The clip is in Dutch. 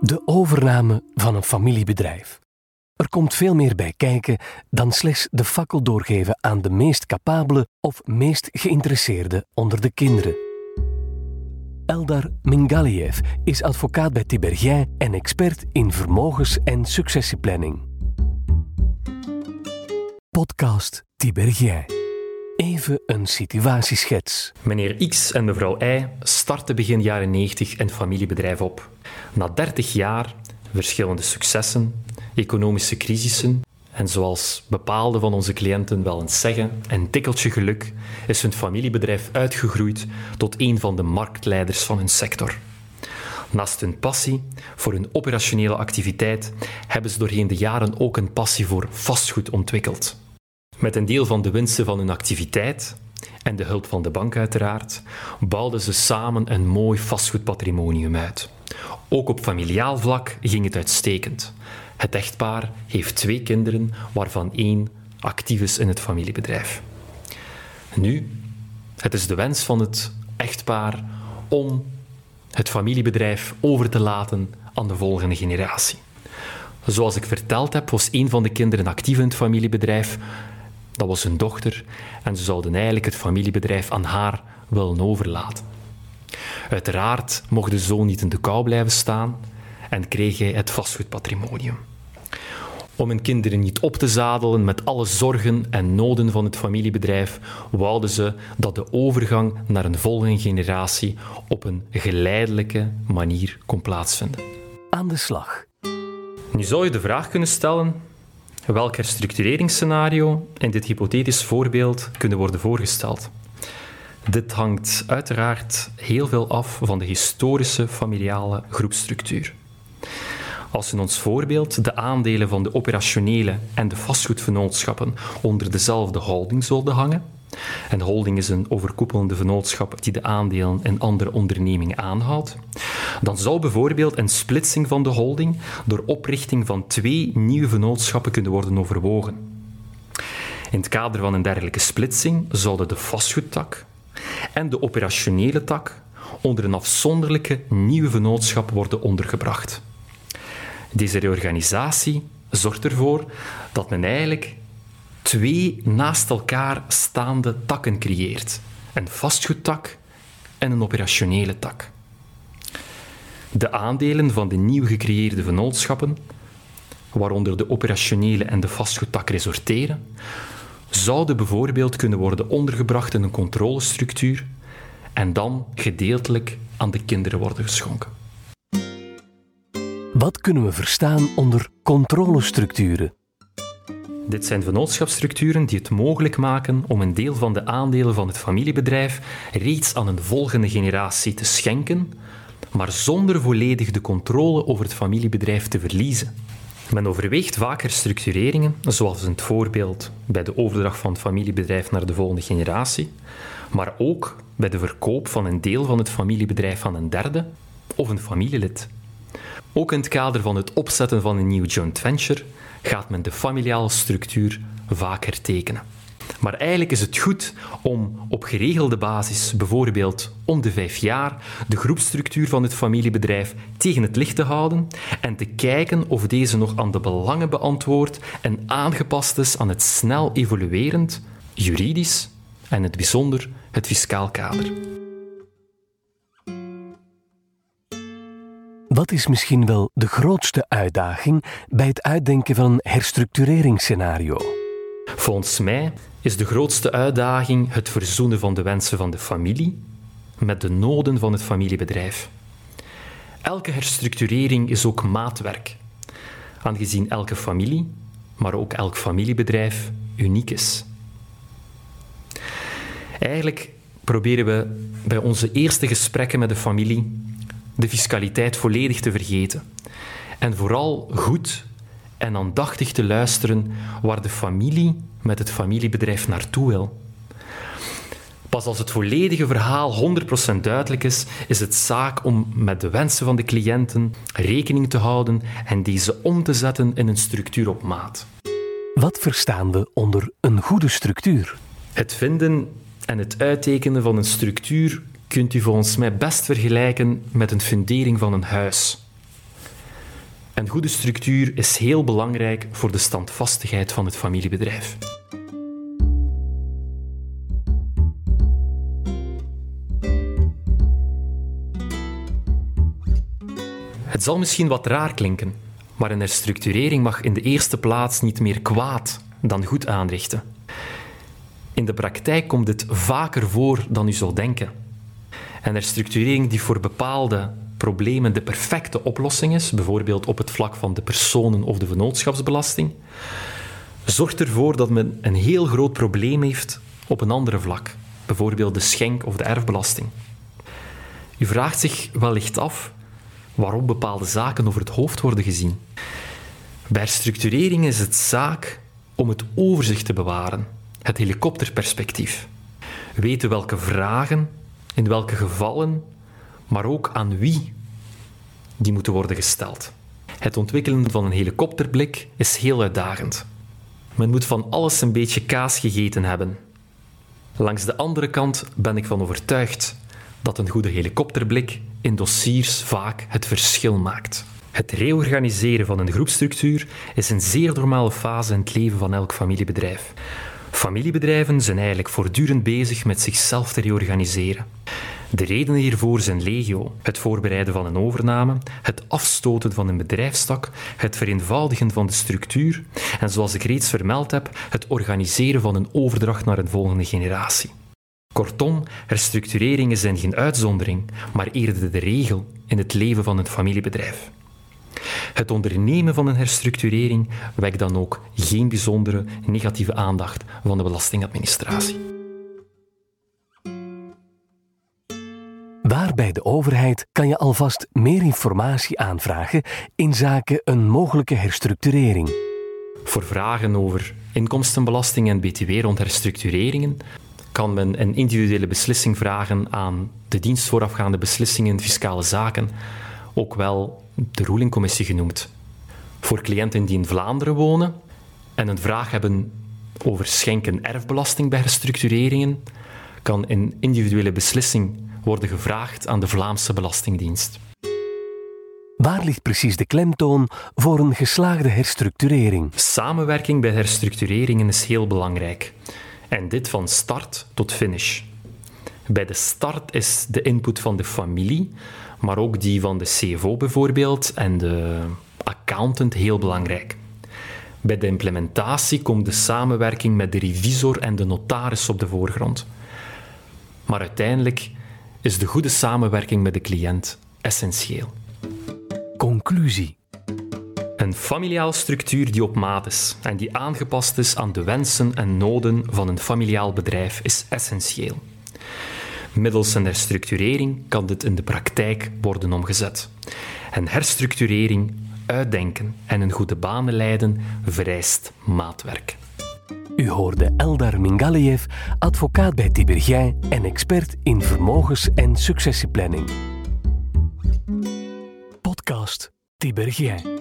De overname van een familiebedrijf. Er komt veel meer bij kijken dan slechts de fakkel doorgeven aan de meest capabele of meest geïnteresseerde onder de kinderen. Eldar Mingaliev is advocaat bij Tibergien en expert in vermogens- en successieplanning. Podcast Tibergien. Even een situatieschets. Meneer X en mevrouw Y starten begin jaren 90 een familiebedrijf op. Na 30 jaar, verschillende successen, economische crisissen en zoals bepaalde van onze cliënten wel eens zeggen, een tikkeltje geluk, is hun familiebedrijf uitgegroeid tot een van de marktleiders van hun sector. Naast hun passie voor hun operationele activiteit hebben ze doorheen de jaren ook een passie voor vastgoed ontwikkeld. Met een deel van de winsten van hun activiteit en de hulp van de bank uiteraard, bouwden ze samen een mooi vastgoedpatrimonium uit. Ook op familiaal vlak ging het uitstekend. Het echtpaar heeft twee kinderen, waarvan één actief is in het familiebedrijf. Nu, het is de wens van het echtpaar om het familiebedrijf over te laten aan de volgende generatie. Zoals ik verteld heb, was een van de kinderen actief in het familiebedrijf. Dat was hun dochter en ze zouden eigenlijk het familiebedrijf aan haar willen overlaten. Uiteraard mocht de zoon niet in de kou blijven staan en kreeg hij het vastgoedpatrimonium. Om hun kinderen niet op te zadelen met alle zorgen en noden van het familiebedrijf, wouden ze dat de overgang naar een volgende generatie op een geleidelijke manier kon plaatsvinden. Aan de slag. Nu zou je de vraag kunnen stellen: welk herstructureringsscenario in dit hypothetisch voorbeeld kunnen worden voorgesteld? Dit hangt uiteraard heel veel af van de historische familiale groepstructuur. Als in ons voorbeeld de aandelen van de operationele en de vastgoedvernootschappen onder dezelfde holding zouden hangen, en holding is een overkoepelende vennootschap die de aandelen in andere ondernemingen aanhoudt, dan zou bijvoorbeeld een splitsing van de holding door oprichting van twee nieuwe vennootschappen kunnen worden overwogen. In het kader van een dergelijke splitsing zouden de vastgoedtak en de operationele tak onder een afzonderlijke nieuwe vennootschap worden ondergebracht. Deze reorganisatie zorgt ervoor dat men eigenlijk twee naast elkaar staande takken creëert: een vastgoedtak en een operationele tak. De aandelen van de nieuw gecreëerde vennootschappen, waaronder de operationele en de vastgoedtak resorteren, zouden bijvoorbeeld kunnen worden ondergebracht in een controlestructuur en dan gedeeltelijk aan de kinderen worden geschonken. Wat kunnen we verstaan onder controlestructuren? Dit zijn vennootschapsstructuren die het mogelijk maken om een deel van de aandelen van het familiebedrijf reeds aan een volgende generatie te schenken, maar zonder volledig de controle over het familiebedrijf te verliezen. Men overweegt vaker structureringen, zoals in het voorbeeld bij de overdracht van het familiebedrijf naar de volgende generatie, maar ook bij de verkoop van een deel van het familiebedrijf aan een derde of een familielid. Ook in het kader van het opzetten van een nieuw joint venture gaat men de familiale structuur vaker tekenen. Maar eigenlijk is het goed om op geregelde basis, bijvoorbeeld om de vijf jaar, de groepstructuur van het familiebedrijf tegen het licht te houden en te kijken of deze nog aan de belangen beantwoordt en aangepast is aan het snel evoluerend, juridisch en in het bijzonder het fiscaal kader. Wat is misschien wel de grootste uitdaging bij het uitdenken van een herstructureringsscenario? Volgens mij is de grootste uitdaging het verzoenen van de wensen van de familie met de noden van het familiebedrijf. Elke herstructurering is ook maatwerk, aangezien elke familie, maar ook elk familiebedrijf uniek is. Eigenlijk proberen we bij onze eerste gesprekken met de familie de fiscaliteit volledig te vergeten en vooral goed en aandachtig te luisteren waar de familie met het familiebedrijf naartoe wil. Pas als het volledige verhaal 100% duidelijk is, is het zaak om met de wensen van de cliënten rekening te houden en deze om te zetten in een structuur op maat. Wat verstaan we onder een goede structuur? Het vinden en het uittekenen van een structuur kunt u volgens mij best vergelijken met een fundering van een huis. Een goede structuur is heel belangrijk voor de standvastigheid van het familiebedrijf. Zal misschien wat raar klinken, maar een herstructurering mag in de eerste plaats niet meer kwaad dan goed aanrichten. In de praktijk komt dit vaker voor dan u zou denken. Een herstructurering die voor bepaalde problemen de perfecte oplossing is, bijvoorbeeld op het vlak van de personen- of de vennootschapsbelasting, zorgt ervoor dat men een heel groot probleem heeft op een andere vlak, bijvoorbeeld de schenk- of de erfbelasting. U vraagt zich wellicht af waarom bepaalde zaken over het hoofd worden gezien. Bij herstructurering is het zaak om het overzicht te bewaren, het helikopterperspectief. Weten welke vragen, in welke gevallen, maar ook aan wie die moeten worden gesteld. Het ontwikkelen van een helikopterblik is heel uitdagend. Men moet van alles een beetje kaas gegeten hebben. Langs de andere kant ben ik van overtuigd dat een goede helikopterblik in dossiers vaak het verschil maakt. Het reorganiseren van een groepstructuur is een zeer normale fase in het leven van elk familiebedrijf. Familiebedrijven zijn eigenlijk voortdurend bezig met zichzelf te reorganiseren. De redenen hiervoor zijn legio: het voorbereiden van een overname, het afstoten van een bedrijfstak, het vereenvoudigen van de structuur en, zoals ik reeds vermeld heb, het organiseren van een overdracht naar een volgende generatie. Kortom, herstructureringen zijn geen uitzondering, maar eerder de regel in het leven van een familiebedrijf. Het ondernemen van een herstructurering wekt dan ook geen bijzondere negatieve aandacht van de belastingadministratie. Waar bij de overheid kan je alvast meer informatie aanvragen in zaken een mogelijke herstructurering. Voor vragen over inkomstenbelasting en btw rond herstructureringen kan men een individuele beslissing vragen aan de dienst voorafgaande beslissingen fiscale zaken, ook wel de rulingcommissie genoemd. Voor cliënten die in Vlaanderen wonen en een vraag hebben over schenken erfbelasting bij herstructureringen, kan een individuele beslissing worden gevraagd aan de Vlaamse Belastingdienst. Waar ligt precies de klemtoon voor een geslaagde herstructurering? Samenwerking bij herstructureringen is heel belangrijk. En dit van start tot finish. Bij de start is de input van de familie, maar ook die van de CFO bijvoorbeeld en de accountant heel belangrijk. Bij de implementatie komt de samenwerking met de revisor en de notaris op de voorgrond. Maar uiteindelijk is de goede samenwerking met de cliënt essentieel. Conclusie. Een familiaal structuur die op maat is en die aangepast is aan de wensen en noden van een familiaal bedrijf is essentieel. Middels een herstructurering kan dit in de praktijk worden omgezet. En herstructurering, uitdenken en een goede banen leiden vereist maatwerk. U hoorde Eldar Mingaliev, advocaat bij Tibergij en expert in vermogens- en successieplanning. Podcast Tibergij.